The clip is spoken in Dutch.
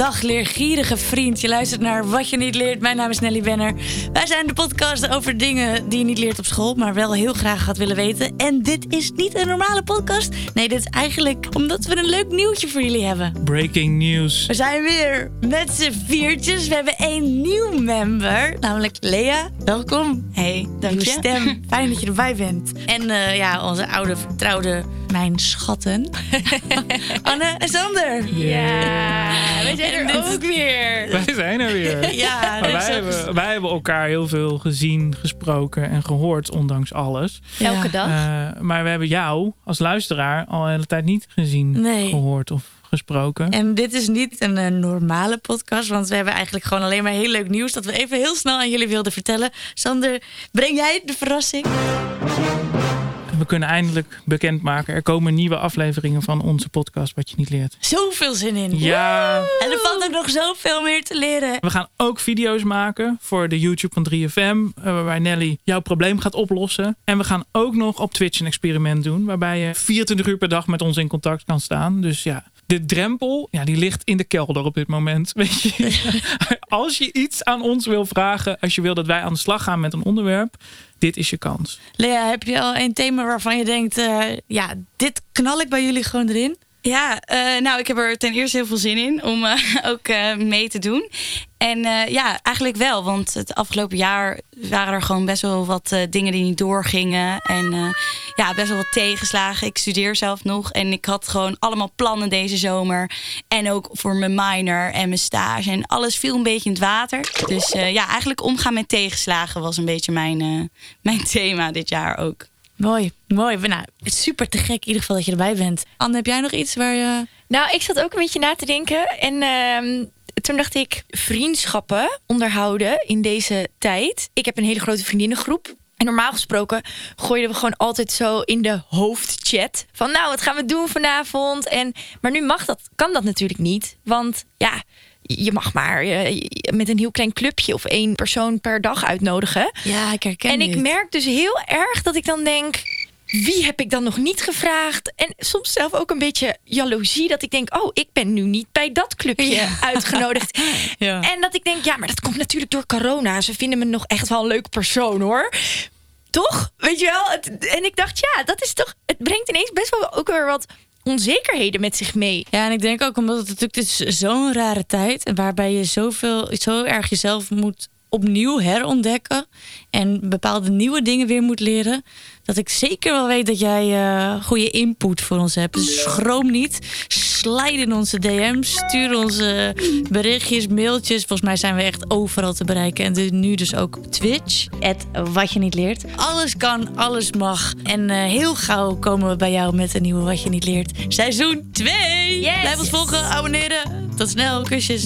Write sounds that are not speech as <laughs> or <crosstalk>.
Dag leergierige vriend. Je luistert naar Wat je niet leert. Mijn naam is Nelly Benner. Wij zijn de podcast over dingen die je niet leert op school, maar wel heel graag had willen weten. En dit is niet een normale podcast. Nee, dit is eigenlijk omdat we een leuk nieuwtje voor jullie hebben. Breaking news. We zijn weer met z'n viertjes. We hebben één nieuw member, namelijk Lea. Welkom. Hey, dank je. stem. Fijn dat je erbij bent. En eh, ja, onze oude vertrouwde, mijn schatten. <laughs> Anne en Sander. Ja, wij zijn En er dit- ook weer. Wij zijn er weer. <laughs> Ja, Maar dat wij, hebben, wij hebben elkaar heel veel gezien, gesproken en gehoord, ondanks alles. Ja. Elke dag. Eh, maar we hebben jou als luisteraar al een hele tijd niet gezien, Nee. gehoord of gesproken. En dit is niet een eh, normale podcast, want we hebben eigenlijk gewoon alleen maar heel leuk nieuws dat we even heel snel aan jullie wilden vertellen. Sander, breng jij de verrassing? We kunnen eindelijk bekendmaken. Er komen nieuwe afleveringen van onze podcast Wat je niet leert. Zoveel zin in. Ja, En er valt ook nog zoveel meer te leren. we gaan ook video's maken voor de YouTube van 3FM. eh, Waarbij Nelly jouw probleem gaat oplossen. En we gaan ook nog op Twitch een experiment doen. Waarbij je 24 uur per dag met ons in contact kan staan. Dus ja, de drempel ja, die ligt in de kelder op dit moment. <laughs> Weet je? <laughs> Als je iets aan ons wil vragen. Als je wil dat wij aan de slag gaan met een onderwerp. Dit is je kans. Lea, heb je al een thema waarvan je denkt, eh, ja, dit knal ik bij jullie gewoon erin? Ja, eh, nou, ik heb er ten eerste heel veel zin in om eh, <laughs> ook eh, mee te doen. En ja, eigenlijk wel, want het afgelopen jaar waren er gewoon best wel wat dingen die niet doorgingen. En ja, best wel wat tegenslagen. Ik studeer zelf nog en ik had gewoon allemaal plannen deze zomer. En ook voor mijn minor en mijn stage. En alles viel een beetje in het water. Dus ja, eigenlijk omgaan met tegenslagen was een beetje mijn, <laughs> mijn thema dit jaar ook. Mooi, mooi. Nou, het is super te gek in ieder geval dat je erbij bent. Anne, heb jij nog iets waar je... Nou, ik zat ook een beetje na te denken. En ehm, toen dacht ik, vriendschappen onderhouden in deze tijd. Ik heb een hele grote vriendinnengroep. En normaal gesproken gooiden we gewoon altijd zo in de hoofdchat. Van nou, wat gaan we doen vanavond? En, maar nu mag dat, kan dat natuurlijk niet. Want ja, je mag maar eh, met een heel klein clubje of één persoon per dag uitnodigen. Ja, ik herken En ik dit. merk dus heel erg dat ik dan denk. Wie heb ik dan nog niet gevraagd? En soms zelf ook een beetje jaloezie. Dat ik denk, oh, ik ben nu niet bij dat clubje <laughs> uitgenodigd. Ja. En dat ik denk, ja, maar dat komt natuurlijk door corona. Ze vinden me nog echt wel een leuke persoon, hoor. Toch? Weet je wel? En ik dacht, ja, dat is toch... Het brengt ineens best wel ook weer wat onzekerheden met zich mee. Ja, en ik denk ook omdat het natuurlijk is zo'n rare tijd waarbij je zoveel, zo erg jezelf moet opnieuw herontdekken en bepaalde nieuwe dingen weer moet leren, dat ik zeker wel weet dat jij eh, goede input voor ons hebt. Dus schroom niet, slide in onze DM's, stuur ons eh, berichtjes, mailtjes. Volgens mij zijn we echt overal te bereiken en dus nu dus ook op Twitch. Het wat je niet leert. Alles kan, alles mag. En eh, heel gauw komen we bij jou met een nieuwe wat je niet leert. Seizoen 2. Yes. Blijf ons volgen, abonneren. Tot snel, kusjes.